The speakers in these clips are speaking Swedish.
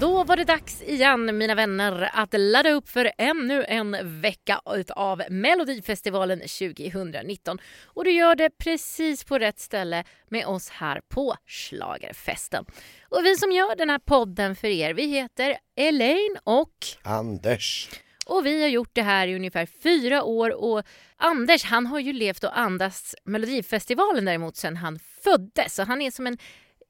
Då var det dags igen mina vänner att ladda upp för ännu en vecka av Melodifestivalen 2019. Och du gör det precis på rätt ställe med oss här på Schlagerfesten. Och vi som gör den här podden för er, vi heter Elaine och Anders. Och vi har gjort det här i ungefär fyra år och Anders han har ju levt och andats Melodifestivalen däremot sen han föddes. Så han är som en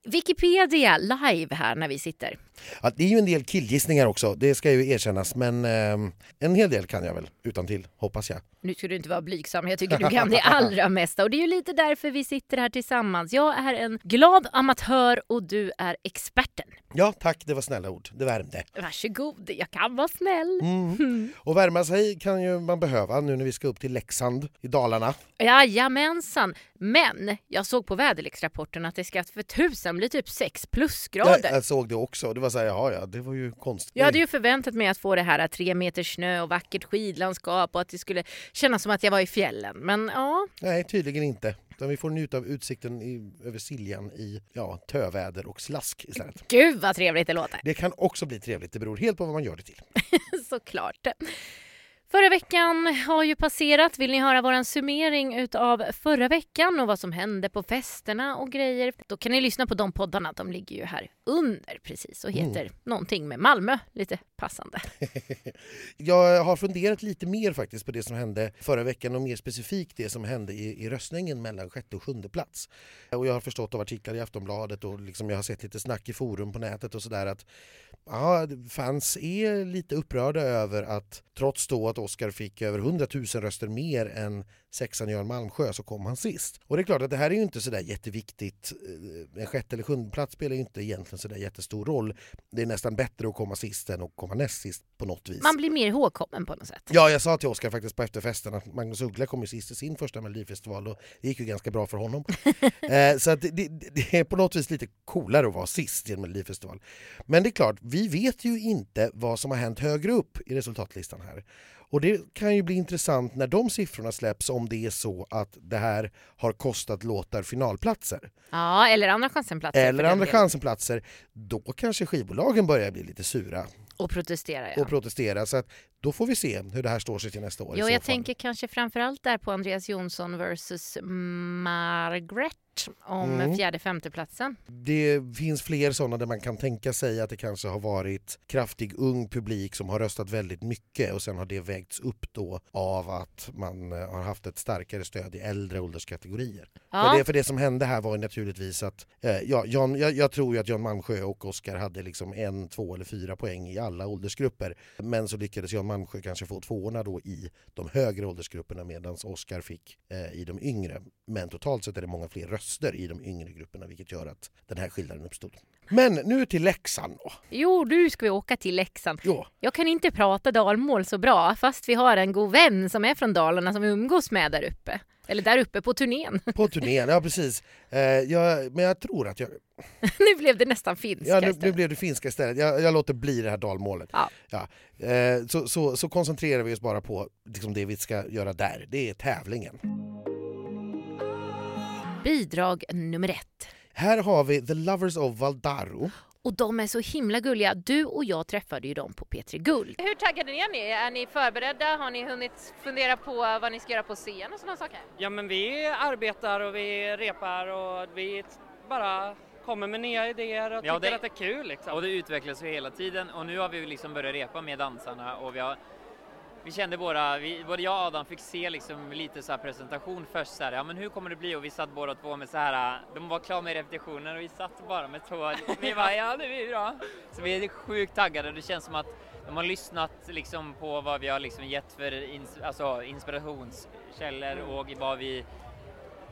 Wikipedia live här när vi sitter. Ja, det är ju en del killgissningar också, det ska ju erkännas, men eh, en hel del kan jag väl utan till, hoppas jag. Nu ska du inte vara blygsam, jag tycker du kan det allra mesta och det är ju lite därför vi sitter här tillsammans. Jag är en glad amatör och du är experten. Ja, tack, det var snälla ord, det värmde. Varsågod, jag kan vara snäll. Mm. Och värma sig kan ju man behöva nu när vi ska upp till Leksand i Dalarna. Jajamensan, men jag såg på väderleksrapporten att det ska för tusan bli typ 6 plusgrader. Jag, jag såg det också, det var så här, ja, ja, det var ju konstigt. Jag hade ju förväntat mig att få det här tre meter snö och vackert skidlandskap och att det skulle kännas som att jag var i fjällen. Men ja. Nej, tydligen inte. Utan vi får njuta av utsikten i, över Siljan i ja, töväder och slask istället. Gud vad trevligt det låter! Det kan också bli trevligt, det beror helt på vad man gör det till. Såklart. Förra veckan har ju passerat. Vill ni höra vår summering av förra veckan och vad som hände på festerna och grejer? Då kan ni lyssna på de poddarna. De ligger ju här under precis och heter mm. någonting med Malmö. Lite passande. Jag har funderat lite mer faktiskt på det som hände förra veckan och mer specifikt det som hände i, i röstningen mellan sjätte och sjunde plats. Och jag har förstått av artiklar i Aftonbladet och liksom jag har sett lite snack i forum på nätet och sådär att ja, fans är lite upprörda över att trots då att Oscar fick över 100 000 röster mer än sexan Göran Malmsjö så kom han sist. Och det är klart att det här är ju inte sådär jätteviktigt. En sjätte eller sjunde plats spelar ju inte egentligen sådär jättestor roll. Det är nästan bättre att komma sist än att komma näst sist på något vis. Man blir mer ihågkommen på något sätt. Ja, jag sa till Oscar faktiskt på efterfesten att Magnus Uggla kom ju sist i sin första Melodifestival och det gick ju ganska bra för honom. eh, så det, det, det, är på något vis lite coolare att vara sist i en Melodifestival. Men det är klart, vi vet ju inte vad som har hänt högre upp i resultatlistan här. Och det kan ju bli intressant när de siffrorna släpps om det är så att det här har kostat låtar finalplatser. Ja, eller andra chansenplatser. Eller andra chansenplatser. Då kanske skivbolagen börjar bli lite sura. Och protestera, ja. Och protestera. Så att då får vi se hur det här står sig till nästa år. Jo, jag tänker kanske framförallt där på Andreas Jonsson versus Margaret om mm. fjärde femteplatsen. Det finns fler sådana där man kan tänka sig att det kanske har varit kraftig ung publik som har röstat väldigt mycket och sen har det vägts upp då av att man eh, har haft ett starkare stöd i äldre ålderskategorier. Ja. För, det, för det som hände här var naturligtvis att eh, ja, Jan, jag, jag, tror ju att Jan Malmsjö och Oskar hade liksom en, två eller fyra poäng i alla åldersgrupper. Men så lyckades Jan Malmsjö kanske få tvåorna då i de högre åldersgrupperna medan Oskar fick eh, i de yngre. Men totalt sett är det många fler röster i de yngre grupperna vilket gör att den här skillnaden uppstod. Men nu till Leksand då. Jo, nu ska vi åka till Leksand. Jo. Jag kan inte prata dalmål så bra fast vi har en god vän som är från Dalarna som vi umgås med där uppe. Eller där uppe på turnén. På turnén, ja precis. Eh, jag, men jag tror att jag... nu blev det nästan finska Ja, nu, nu blev det finska istället. Jag, jag låter bli det här dalmålet. Ja. Ja. Eh, så, så, så, koncentrerar vi oss bara på liksom det vi ska göra där. Det är tävlingen. Bidrag nummer ett. Här har vi The Lovers of Valdaro. Och de är så himla gulliga. Du och jag träffade ju dem på P3 Guld. Hur taggade är ni? Är ni förberedda? Har ni hunnit fundera på vad ni ska göra på scen och sådana saker? Ja men vi arbetar och vi repar och vi bara kommer med nya idéer och ja, tycker det, att det är kul. Liksom. Och det utvecklas ju hela tiden och nu har vi liksom börjat repa med dansarna och vi har vi kände båda, vi, både jag och Adam fick se liksom lite så presentation först så här, ja men hur kommer det bli? Och vi satt båda två med så här, de var klara med repetitionen och vi satt bara med två, vi bara ja det blir bra. Så vi är sjukt taggade, det känns som att de har lyssnat liksom på vad vi har liksom gett för ins alltså inspirationskällor och vad vi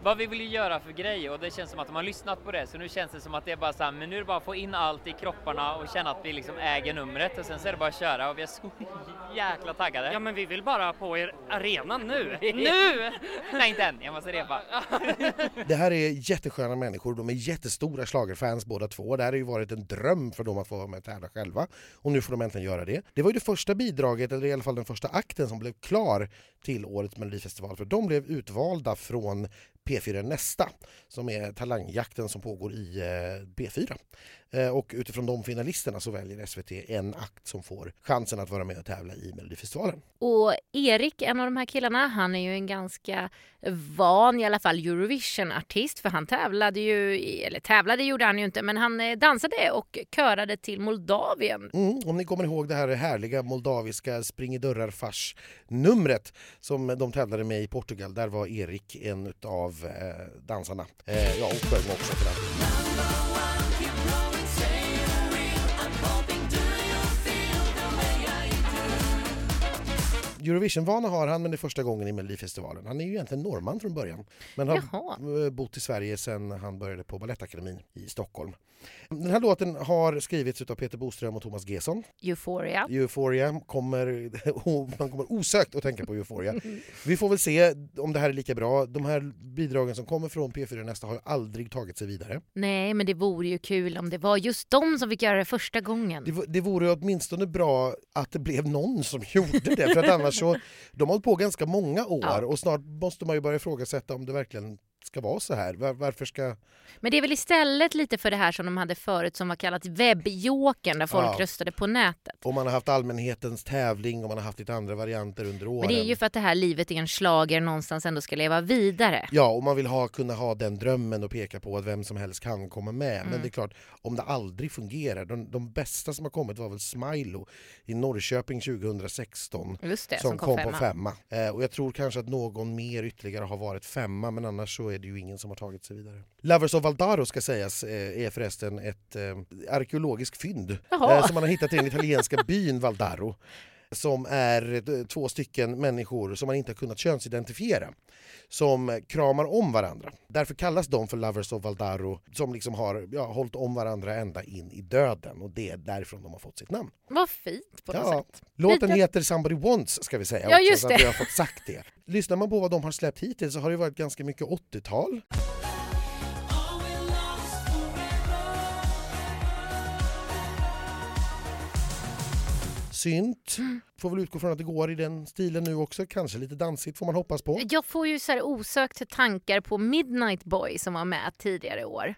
vad vi vill göra för grej och det känns som att de har lyssnat på det så nu känns det som att det är bara så här, men nu är det bara att få in allt i kropparna och känna att vi liksom äger numret och sen så är det bara att köra och vi är så jäkla taggade. Ja men vi vill bara på er arenan nu! nu! Nej inte än, jag måste repa. det här är jättesköna människor, de är jättestora slagerfans båda två. Det här har ju varit en dröm för dem att få vara med och tävla själva och nu får de äntligen göra det. Det var ju det första bidraget, eller i alla fall den första akten som blev klar till årets melodifestival för de blev utvalda från P4 Nästa som är talangjakten som pågår i eh, P4. Eh, och utifrån de finalisterna så väljer SVT en akt som får chansen att vara med och tävla i Melodifestivalen. Och Erik, en av de här killarna, han är ju en ganska van, i alla fall Eurovision-artist för han tävlade ju, eller tävlade gjorde han ju inte, men han eh, dansade och körade till Moldavien. Mm, om ni kommer ihåg det här härliga moldaviska spring i dörrar fars numret som de tävlade med i Portugal. Där var Erik en av eh, dansarna. Ja, och sjöng också för den. insane. Eurovision-vana har han men det är första gången i Melodifestivalen. Han är ju egentligen norrman från början men har Jaha. eh, bott i Sverige sedan han började på Balettakademin i Stockholm. Den här låten har skrivits av Peter Boström och Thomas Gesson. Euphoria. Euphoria kommer, man kommer osökt att tänka på Euphoria. Vi får väl se om det här är lika bra. De här bidragen som kommer från P4 Nästa har aldrig tagit sig vidare. Nej, men det vore ju kul om det var just de som fick göra det första gången. Det, det vore åtminstone bra att det blev någon som gjorde det för att annars så, de har hållit på ganska många år Ja. och snart måste man ju börja ifrågasätta om det verkligen ska vara så här. Var, varför ska... Men det är väl istället lite för det här som de hade förut som var kallat webbjokern där folk Ja. röstade på nätet. Om man har haft allmänhetens tävling och man har haft lite andra varianter under åren. Men det är ju för att det här livet är en slager någonstans ändå ska leva vidare. Ja, och man vill ha, kunna ha den drömmen och peka på att vem som helst kan komma med. Mm. Men det är klart, om det aldrig fungerar. De, de bästa som har kommit var väl Smilo i Norrköping 2016. Just det, som, kom, på femma. Eh, och jag tror kanske att någon mer ytterligare har varit femma men annars så är det ju ingen som har tagit sig vidare. Lovers of Valdaro ska sägas eh, är förresten ett eh, arkeologiskt fynd eh, som man har hittat i den italienska byn Valdaro som är två stycken människor som man inte har kunnat könsidentifiera som kramar om varandra. Därför kallas de för Lovers of Valdaro som liksom har ja, hållit om varandra ända in i döden och det är därifrån de har fått sitt namn. Vad fint på något Ja, sätt. låten Lite- heter Somebody Wants ska vi säga Ja, också, just så att vi har fått sagt det. Lyssnar man på vad de har släppt hittills så har det varit ganska mycket 80-tal. Synt. Får väl utgå från att det går i den stilen nu också. Kanske lite dansigt får man hoppas på. Jag får ju så här osökt tankar på Midnight Boy som var med tidigare i år.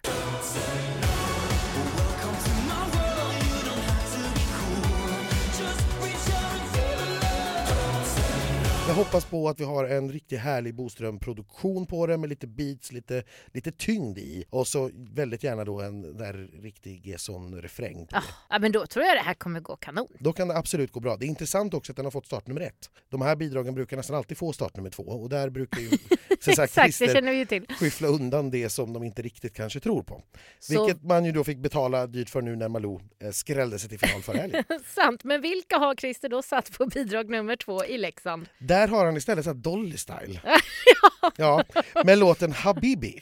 Jag hoppas på att vi har en riktigt härlig Boström-produktion på det med lite beats, lite, lite tyngd i. Och så väldigt gärna då en där riktig Gesson-refräng det. ja, men då tror jag det här kommer gå kanon. Då kan det absolut gå bra. Det är intressant också att den har fått startnummer ett. De här bidragen brukar nästan alltid få startnummer två och där brukar ju som sagt, Exakt, det känner vi till. skyffla undan det som de inte riktigt kanske tror på. Så Vilket man ju då fick betala dyrt för nu när Malou eh, skrällde sig till final förra helgen. sant. Men vilka har Christer då satt på bidrag nummer två i Leksand? Där har han istället satt Dolly Style. ja, med låten Habibi.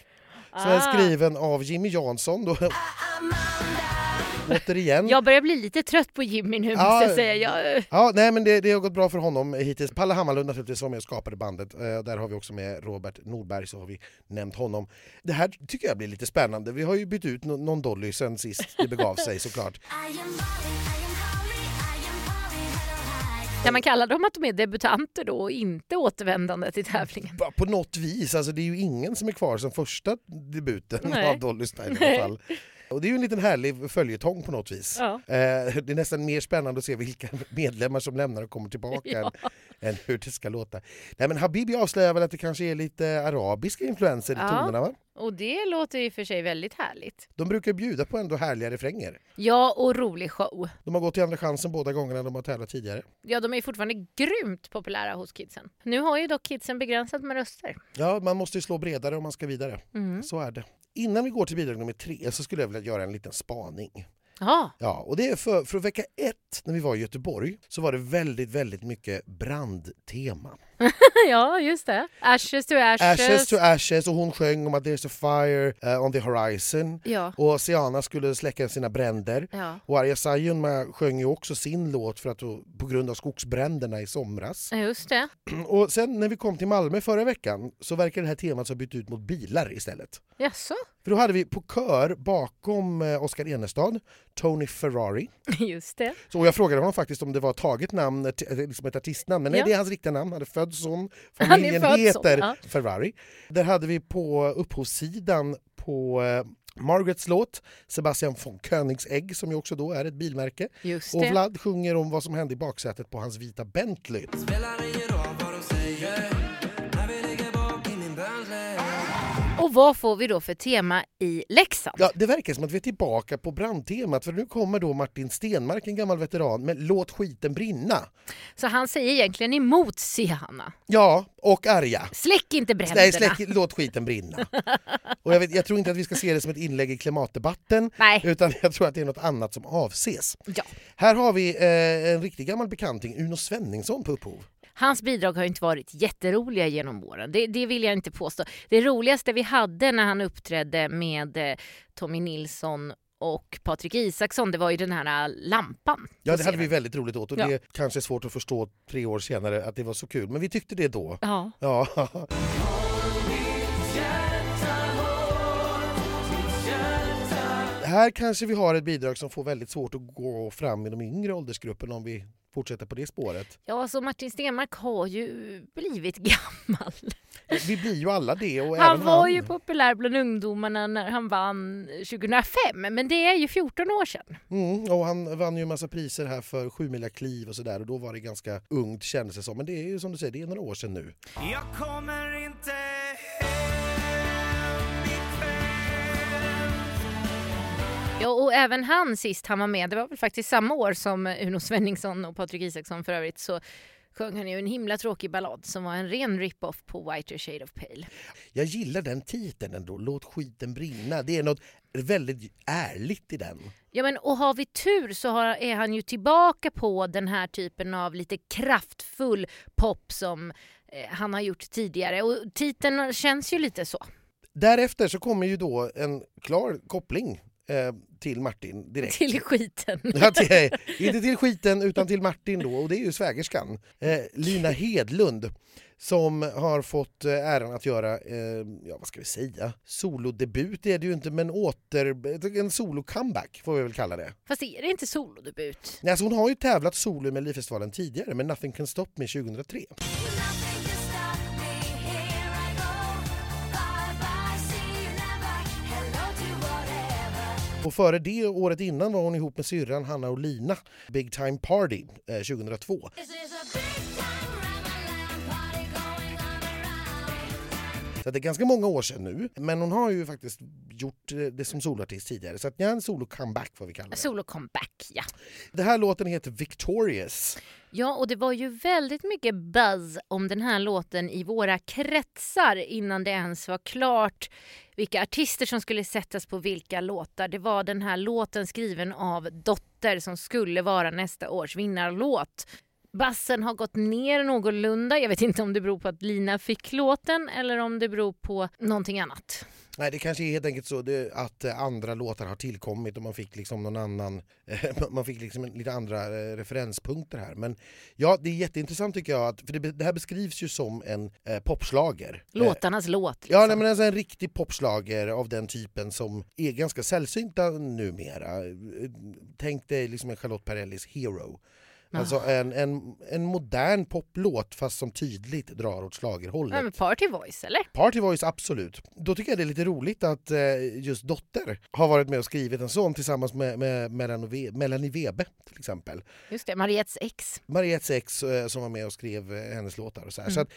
Som är Ah. skriven av Jimmy Jansson. Då. Återigen. Jag börjar bli lite trött på Jimmy nu Ja. måste jag säga. Jag, Ja, nej, men det, det har gått bra för honom hittills. Palle Hammarlund naturligtvis var med och skapade bandet. Eh, där har vi också med Robert Nordberg, så har vi nämnt honom. Det här tycker jag blir lite spännande. Vi har ju bytt ut no- någon Dolly sen sist det begav sig såklart. Kan man kalla dem att de är debutanter då och inte återvändande till tävlingen? På något vis, alltså det är ju ingen som är kvar sen första debuten Nej. av Dolly Style i alla fall. Och det är ju en liten härlig följetong på något vis. Ja. Eh, det är nästan mer spännande att se vilka medlemmar som lämnar och kommer tillbaka Ja. än, hur det ska låta. Nej, men Habibi avslöjar väl att det kanske är lite arabiska influenser i Ja. tonerna va? Och det låter och för sig väldigt härligt. De brukar bjuda på ändå härliga refränger. Ja, och rolig show. De har gått till Andra chansen båda gångerna de har tävlat tidigare. Ja, de är fortfarande grymt populära hos kidsen. Nu har ju dock kidsen begränsat med röster. Ja, man måste ju slå bredare om man ska vidare. Mm. Så är det. Innan vi går till bidrag nummer tre så skulle jag vilja göra en liten spaning. Aha. Ja, och det är för, för vecka ett när vi var i Göteborg så var det väldigt, väldigt mycket brandtema. ja, just det. Ashes to ashes. Ashes to ashes och hon sjöng om att there's a fire eh, on the horizon. Ja, Och Siana skulle släcka sina bränder. ja. Och Arja Saijonmaa sjöng ju också sin låt för att, på grund av skogsbränderna i somras. just det. Och sen när vi kom till Malmö förra veckan så verkar det här temat ha bytt ut mot bilar istället. Jaså? För då hade vi på kör bakom eh, Oscar Enestad, Tony Ferrari. Just det. Så jag frågade honom faktiskt om det var taget namn, liksom ett artistnamn, men nej Ja. det är hans riktiga namn, han är född är Familjen född som, heter ja. Ferrari. Där hade vi på upphovssidan på eh, Margarets låt, Sebastian von Koenigsegg som ju också då är ett bilmärke. Just Och. Vlad sjunger om vad som hände i baksätet på hans vita Bentley. Och vad får vi då för tema i Leksand? Ja, det verkar som att vi är tillbaka på brandtemat för nu kommer då Martin Stenmark, en gammal veteran, med Låt skiten brinna. Så han säger egentligen emot Sihanna. Ja, och arga. Släck inte bränderna! Nej, släck, låt skiten brinna. Och jag, vet, jag tror inte att vi ska se det som ett inlägg i klimatdebatten Nej. utan jag tror att det är något annat som avses. Ja. Här har vi eh, en riktig gammal bekanting, Uno Svenningsson på upphov. Hans bidrag har inte varit jätteroliga genom åren. Det, det vill jag inte påstå. Det roligaste vi hade när han uppträdde med eh, Tommy Nilsson och Patrik Isaksson, det var ju den här eh, lampan. Ja, det hade vi väldigt roligt åt och Ja. det kanske är svårt att förstå tre år senare att det var så kul, men vi tyckte det då. Ja. Ja. Här kanske vi har ett bidrag som får väldigt svårt att gå fram i de yngre åldersgrupperna om vi fortsätter på det spåret. ja, alltså Martin Stenmark har ju blivit gammal. Vi blir ju alla det och Han även var han. ju populär bland ungdomarna när han vann 2005, men det är ju 14 år sedan. Mm, och han vann ju en massa priser här för sju kliv och sådär och då var det ganska ungt kändes det som. Men det är ju som du säger, det är några år sedan nu. Jag kommer inte Ja, och även han sist han var med, det var väl faktiskt samma år som Uno Svenningsson och Patrik Isaksson för övrigt, så sjöng han ju en himla tråkig ballad som var en ren rip-off på Whiter Shade of Pale. Jag gillar den titeln ändå, Låt skiten brinna. Det är något väldigt ärligt i den. Ja men och har vi tur så har, är han ju tillbaka på den här typen av lite kraftfull pop som eh, han har gjort tidigare och titeln känns ju lite så. Därefter så kommer ju då en klar koppling eh, till Martin direkt. Till skiten. Ja, till, inte till skiten utan till Martin då och det är ju svägerskan eh, Lina Hedlund som har fått eh, äran att göra, eh, ja vad ska vi säga, solodebut är det ju inte men åter, en solo-comeback får vi väl kalla det. Fast är det inte solodebut? Nej, alltså hon har ju tävlat solo i Melodifestivalen tidigare men Nothing Can Stop Me 2003. Och före det, året innan, var hon ihop med syrran Hanna och Lina, Big Time Party eh, 2002. Så det är ganska många år sedan nu, men hon har ju faktiskt gjort eh, det som soloartist tidigare. Så att ja, en solo-comeback får vi kalla det. Solo-comeback, ja. Den här låten heter Victorious. Ja, och det var ju väldigt mycket buzz om den här låten i våra kretsar innan det ens var klart vilka artister som skulle sättas på vilka låtar. Det var den här låten skriven av Dotter som skulle vara nästa års vinnarlåt. Bassen har gått ner någorlunda. Jag vet inte om det beror på att Lina fick låten eller om det beror på någonting annat. Nej, det kanske är helt enkelt så det, att eh, andra låtar har tillkommit och man fick liksom någon annan, eh, man fick liksom lite andra eh, referenspunkter här. Men ja, det är jätteintressant tycker jag, att, för det, det här beskrivs ju som en eh, popslager. Eh, Låtarnas låt. Liksom. Ja, nej, men alltså en riktig popslager av den typen som är ganska sällsynta numera. Eh, Tänk dig liksom en Charlotte Perrellis Hero. Alltså en, en, en modern poplåt fast som tydligt drar åt schlagerhållet. Ja, men Party Voice, eller? Party Voice, absolut. Då tycker jag det är lite roligt att eh, just Dotter har varit med och skrivit en sån tillsammans med, med Ve- Melanie Webe till exempel. Just det, Mariettes ex. Mariettes ex eh, som var med och skrev eh, hennes låtar och så. Mm. Så att,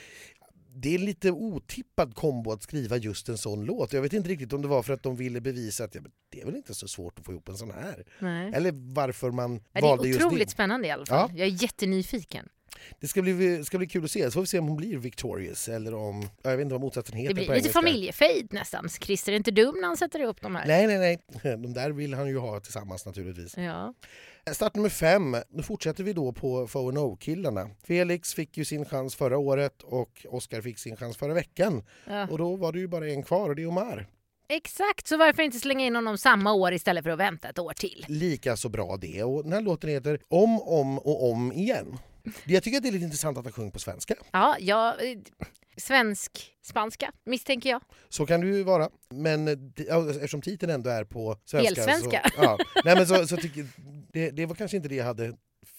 det är lite otippad kombo att skriva just en sån låt. Jag vet inte riktigt om det var för att de ville bevisa att ja, det är väl inte så svårt att få ihop en sån här. Nej. Eller varför man Ja, valde det är just otroligt det. spännande i alla fall. Ja. Jag är jättenyfiken. Det ska bli, ska bli kul att se. Så får vi se om hon blir victorious eller om... ja, Jag vet inte vad motsatsen heter Det blir på lite familjefejd nästan. Christer är inte dum när han sätter upp de här. Nej, nej, nej. De där vill han ju ha tillsammans naturligtvis. Ja. Start nummer fem. Nu fortsätter vi då på FONO-killarna. Felix fick ju sin chans förra året och Oscar fick sin chans förra veckan. Ja. Och då var det ju bara en kvar och det är Omar. Exakt, så varför inte slänga in honom samma år istället för att vänta ett år till? Lika så bra det. Och den här låten heter Om, om och om igen. Jag tycker att det är lite intressant att han sjunger på svenska. Ja, ja eh, svensk, spanska misstänker jag. Så kan det ju vara. Men eftersom titeln ändå är på svenska... Helsvenska. Så, ja. Nej, men så, så tycker, det, det var kanske inte det jag hade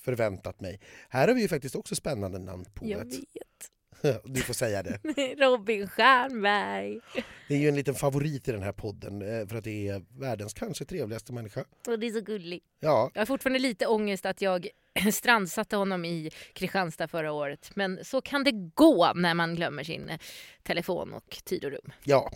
förväntat mig. Här har vi ju faktiskt också spännande namn på Jag det. du får säga det. Robin Stjernberg. Det är ju en liten favorit i den här podden eh, för att det är världens kanske trevligaste människa. Och det är så gulligt. Ja, Jag har fortfarande lite ångest att jag strandsatte honom i Kristianstad förra året. Men så kan det gå när man glömmer sin telefon och tid och rum. ja.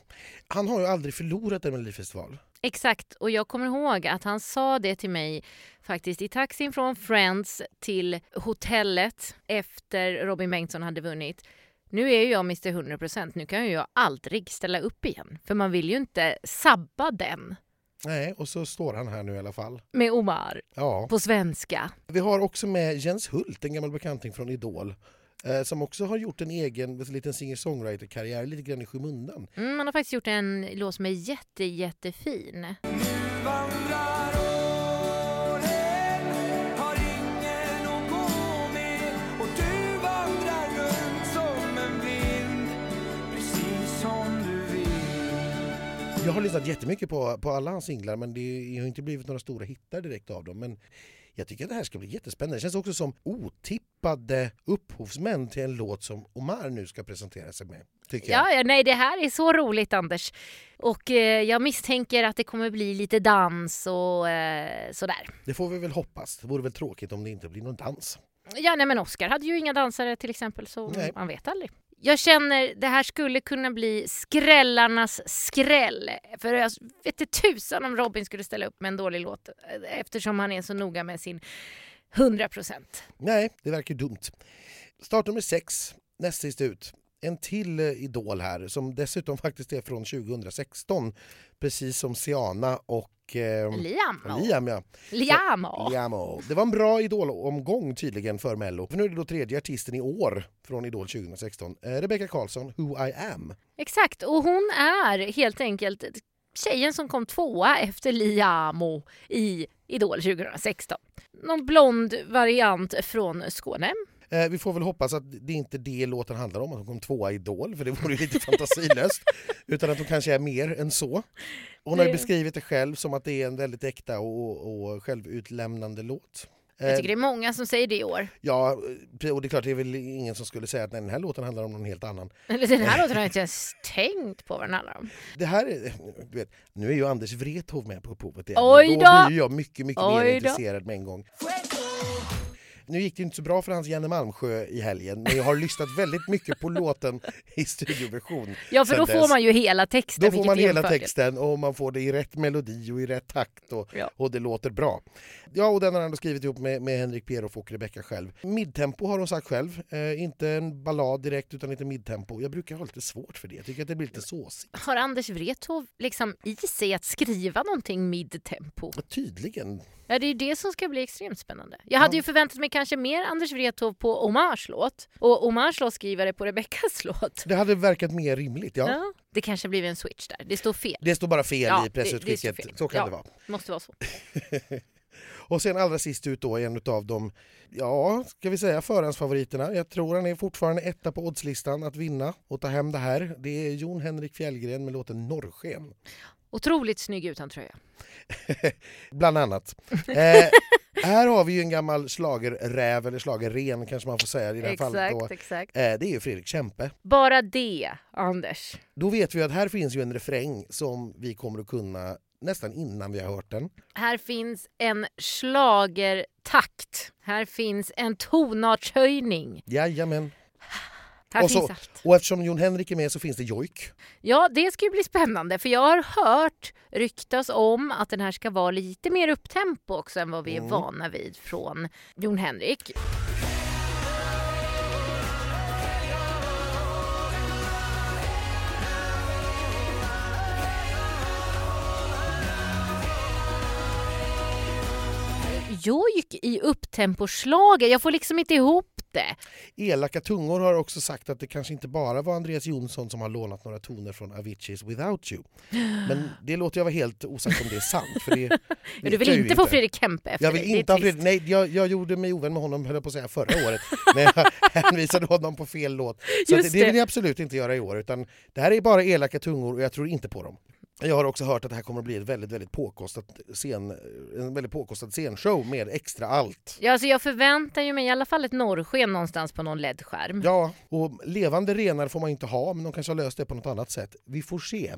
Han har ju aldrig förlorat en Melodifestival. Exakt, och jag kommer ihåg att han sa det till mig faktiskt i taxin från Friends till hotellet efter Robin Bengtsson hade vunnit. Nu är ju jag Mr 100%, nu kan ju jag aldrig ställa upp igen. För man vill ju inte sabba den Nej, och så står han här nu i alla fall. med Omar Ja. på svenska. Vi har också med Jens Hult, en gammal bekanting från Idol. Eh, som också har gjort en egen liten singer-songwriter-karriär lite grann i skymundan. Mm, man har faktiskt gjort en låt som är jätte, jättefin. vandrar åren Har ingen att gå med Och du vandrar runt som en vind Precis som du vill Jag har lyssnat jättemycket på, på alla hans singlar men det har inte blivit några stora hittar direkt av dem. Men jag tycker att det här ska bli jättespännande. Det känns också som otippade upphovsmän till en låt som Omar nu ska presentera sig med. Tycker jag. Ja, ja, nej det här är så roligt Anders. Och eh, jag misstänker att det kommer bli lite dans och eh, sådär. Det får vi väl hoppas. Det vore väl tråkigt om det inte blir någon dans. Ja, nej men Oscar hade ju inga dansare till exempel så Nej. man vet aldrig. Jag känner det här skulle kunna bli skrällarnas skräll. För jag vet inte tusan om Robin skulle ställa upp med en dålig låt eh, eftersom han är så noga med sin 100 procent. Nej, det verkar dumt. dumt. Startnummer sex, näst sist ut. En till eh, idol här som dessutom faktiskt är från 2016. Precis som Siana och eh, Liam. Liam. Ja. Liam. Liamo. Det var en bra idolomgång tydligen för Mello. För nu är det då tredje artisten i år från Idol 2016. Eh, Rebecca Karlsson, Who I am. Exakt, och hon är helt enkelt tjejen som kom tvåa efter Liamo i Idol 2016. Någon blond variant från Skåne. Eh, vi får väl hoppas att det inte är det låten handlar om, att hon kom tvåa i Idol, för det vore ju lite fantasilöst. Utan att hon kanske är mer än så. Hon har beskrivit det själv som att det är en väldigt äkta och, och självutlämnande låt. Jag Eh, tycker det är många som säger det i år. Ja, och det är klart, det är väl ingen som skulle säga att nej, den här låten handlar om någon helt annan. Eller den här låten har jag inte ens tänkt på vad den handlar om. Det här är, du vet, nu är ju Anders Wrethov med på upphovet igen. Oj då! då blir jag mycket, mycket mer Oj då! intresserad med en gång. Nu gick det inte så bra för hans Janne Malmsjö i helgen, men jag har lyssnat väldigt mycket på låten i studioversion. Ja, för då dess. får man ju hela texten. Då får man hela texten och man får det i rätt melodi och i rätt takt och, Ja. och det låter bra. Ja, och den har han då skrivit ihop med, med Henrik Pieroff och Rebecca själv. Midtempo har hon sagt själv, eh, inte en ballad direkt utan lite midtempo. Jag brukar ha lite svårt för det, jag tycker att det blir lite såsigt. Har Anders Wrethov liksom i sig att skriva någonting mid-tempo? Och Tydligen. Ja, det är det som ska bli extremt spännande. Jag hade ju förväntat mig kanske mer Anders Wrethov på Omars låt och Omars låtskrivare på Rebeccas låt. Det hade verkat mer rimligt, ja. Ja. Det kanske blivit en switch där. Det står fel. Det står bara fel Ja, i det- det pressutskicket, står fel. så kan Ja. det vara. Måste vara så. Och sen allra sist ut då en av de, ja, ska vi säga förhandsfavoriterna. Jag tror han är fortfarande etta på oddslistan att vinna och ta hem det här. Det är Jon Henrik Fjällgren med låten Norrsken. Otroligt snygg utan tröja. Bland annat. Eh, här har vi ju en gammal slagerräv eller slagerren kanske man får säga i det här fallet. Då. Exakt, exakt. Eh, det är ju Fredrik Kempe. Bara det, Anders. Då vet vi att här finns ju en refräng som vi kommer att kunna nästan innan vi har hört den. Här finns en schlagertakt. Här finns en tonartshöjning. Jajamän. Här Och så-. Och eftersom Jon Henrik är med så finns det jojk. Ja, det ska ju bli spännande för jag har hört ryktas om att den här ska vara lite mer upptempo också än vad vi är Mm. vana vid från Jon Henrik. Jojk i upptemposlager, jag får liksom inte ihop det. Elaka tungor har också sagt att det kanske inte bara var Andreas Jonsson som har lånat några toner från Aviciis Without You. Men det låter jag vara helt osagt om det är sant. För det Ja, du vill inte få Fredrik Kempe efter Jag vill det inte trist. Fredrik, nej jag, jag gjorde mig ovän med honom höll jag på att säga förra året när jag hänvisade honom på fel låt. Så det, det det. vill jag absolut inte göra i år utan det här är bara elaka tungor och jag tror inte på dem. Jag har också hört att det här kommer att bli ett väldigt, väldigt påkostat scen, en väldigt påkostad scenshow med extra allt. Ja, alltså jag förväntar ju mig i alla fall ett norrsken någonstans på någon LED-skärm. Ja, och levande renar får man inte ha, men de kanske har löst det på något annat sätt. Vi får se.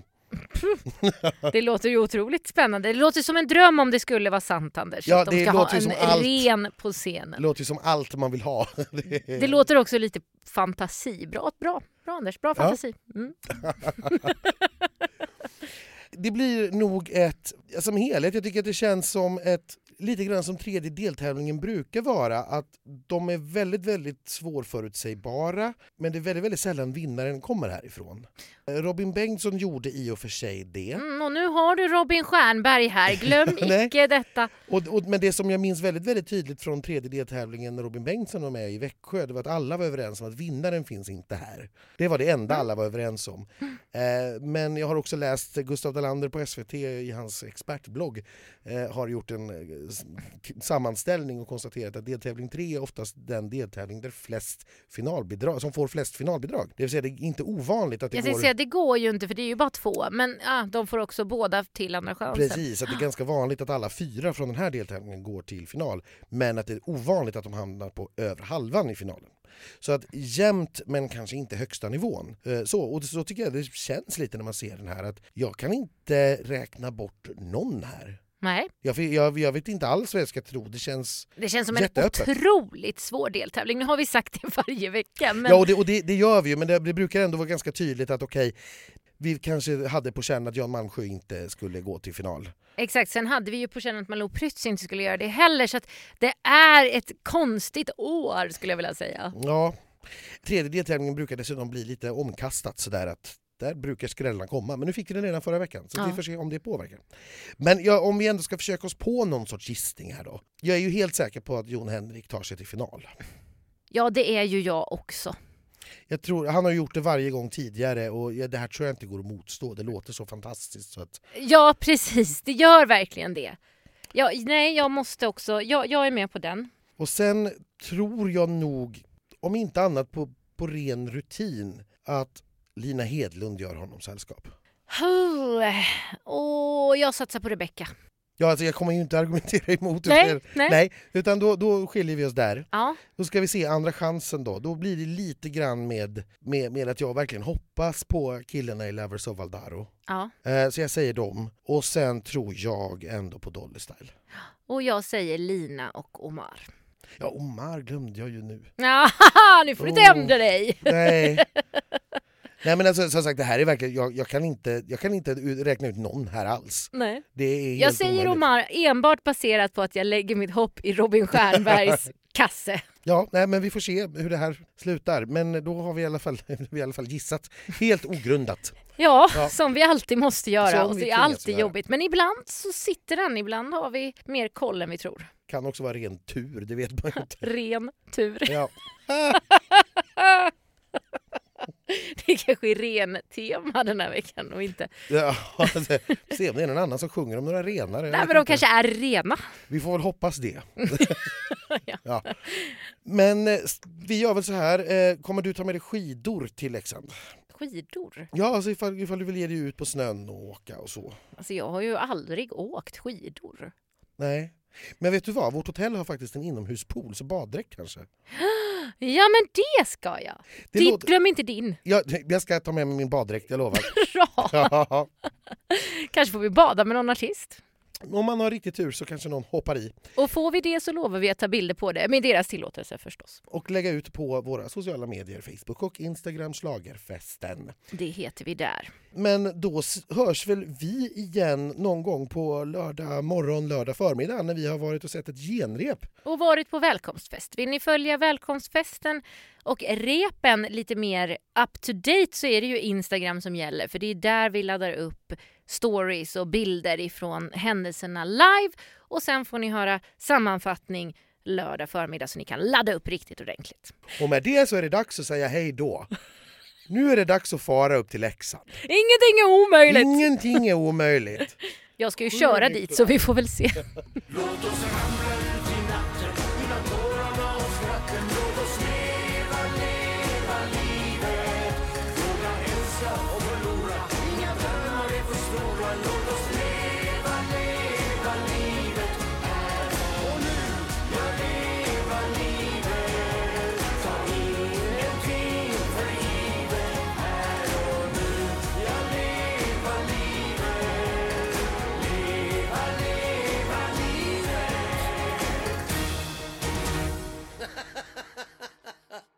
Det låter ju otroligt spännande. Det låter som en dröm om det skulle vara sant Anders. Ja, att de det ska ha en allt. ren på Det scenen. låter ju som allt man vill ha. Det låter också lite fantasi. Bra, bra, bra Anders. Bra Ja. fantasi. Mm. Det blir nog ett, som helhet, jag tycker att det känns som ett lite grann som tredje deltävlingen brukar vara, att de är väldigt, väldigt svårförutsägbara, men det är väldigt, väldigt sällan vinnaren kommer härifrån. Robin Bengtsson gjorde i och för sig det. Mm, och nu har du Robin Stjernberg här. Glöm icke detta. Och, och, men det som jag minns väldigt, väldigt tydligt från tredje deltävlingen när Robin Bengtsson var med i Växjö, det var att alla var överens om att vinnaren finns inte här. Det var det enda alla var överens om. Eh, men jag har också läst Gustav Dalander på SVT i hans expertblogg eh, har gjort en eh, sammanställning och konstaterat att deltävling 3 är oftast den deltävling där flest finalbidrag, som får flest finalbidrag. Det vill säga det är inte ovanligt att det Jag går... säga, det går ju inte för det är ju bara två. Men ja, de får också båda till andra chansen. Precis, att det är ganska vanligt att alla fyra från den här deltävlingen går till final. Men att det är ovanligt att de hamnar på över halvan i finalen. Så att jämnt men kanske inte högsta nivån. Eh, Så, och så tycker jag det känns lite när man ser den här att jag kan inte räkna bort någon här. Nej, Jag, jag, jag vet inte alls vad jag ska tro. Det känns... det känns som en otroligt svår deltävling. Nu har vi sagt det varje vecka. Men... Ja, och, det, och det, det gör vi ju, men det, det brukar ändå vara ganska tydligt att okej, vi kanske hade på känn att Jan Malmsjö inte skulle gå till final. Exakt, sen hade vi ju på känn att Malou Prytz inte skulle göra det heller. Så att det är ett konstigt år skulle jag vilja säga. Ja, tredje deltävlingen brukar dessutom bli lite omkastat sådär att där brukar skrällarna komma, men nu fick vi den redan förra veckan så Ja. vi får se om det påverkar. Men ja, om vi ändå ska försöka oss på någon sorts gissning här då. Jag är ju helt säker på att Jon Henrik tar sig till final. Ja, det är ju jag också. Jag tror, han har gjort det varje gång tidigare och det här tror jag inte går att motstå. Det låter så fantastiskt så att Ja, precis. Det gör verkligen det. Ja, nej, jag måste också. Jag, jag är med på den. Och sen tror jag nog, om inte annat på, på ren rutin, att Lina Hedlund gör honom sällskap. Och jag satsar på Rebecca. Ja, alltså jag kommer ju inte argumentera emot. Nej, nej. nej utan då, då skiljer vi oss där. Ja, Då ska vi se andra chansen då. Då blir det lite grann med, med, med att jag verkligen hoppas på killarna i Lovers of Valdaro. ja. Eh, så jag säger dem. Och sen tror jag ändå på Dolly Style. Och jag säger Lina och Omar. Ja, Omar glömde jag ju nu. Ja, nu får du inte Oh. ändra dig. Nej. Nej men alltså, som sagt, det här är verkligen, jag, jag, kan inte, jag kan inte räkna ut någon här alls. Nej. Det är Jag säger omöjligt. Omar enbart baserat på att jag lägger mitt hopp i Robin Stjernbergs kasse. Ja, nej, men vi får se hur det här slutar. Men då har vi i alla fall, vi i alla fall gissat. Helt ogrundat. Ja, Ja. som vi alltid måste göra. Och det är alltid göra. jobbigt. Men ibland så sitter den. Ibland har vi mer koll än vi tror. Kan också vara ren tur, det vet man inte. Ren tur. Ja. Det är kanske är ren tema den här veckan och inte... Ja, alltså, se om det är någon annan som sjunger om några renar. Nej men de inte. kanske är rena. Vi får väl hoppas det. Ja. ja. Men eh, vi gör väl så här, eh, kommer du ta med dig skidor till Leksand? Skidor? Ja, alltså ifall, ifall du vill ge dig ut på snön och åka och så. Alltså jag har ju aldrig åkt skidor. Nej. Men vet du vad, vårt hotell har faktiskt en inomhuspool, så baddräkt kanske. Ja men det ska jag! Det Ditt, låter- Glöm inte din. Jag, jag ska ta med mig min baddräkt, jag lovar. Bra! Ja. Kanske får vi bada med någon artist. Om man har riktigt tur så kanske någon hoppar i. Och får vi det så lovar vi att ta bilder på det, med deras tillåtelse förstås. Och lägga ut på våra sociala medier, Facebook och Instagram, Schlagerfesten. Det heter vi där. Men då hörs väl vi igen någon gång på lördag morgon, lördag förmiddag när vi har varit och sett ett genrep. Och varit på välkomstfest. Vill ni följa välkomstfesten och repen lite mer up to date så är det ju Instagram som gäller för det är där vi laddar upp stories och bilder ifrån händelserna live och sen får ni höra sammanfattning lördag förmiddag så ni kan ladda upp riktigt ordentligt. Och med det så är det dags att säga hej då. Nu är det dags att fara upp till Leksand. Ingenting är omöjligt! Ingenting är omöjligt. Jag ska ju köra dit så vi får väl se.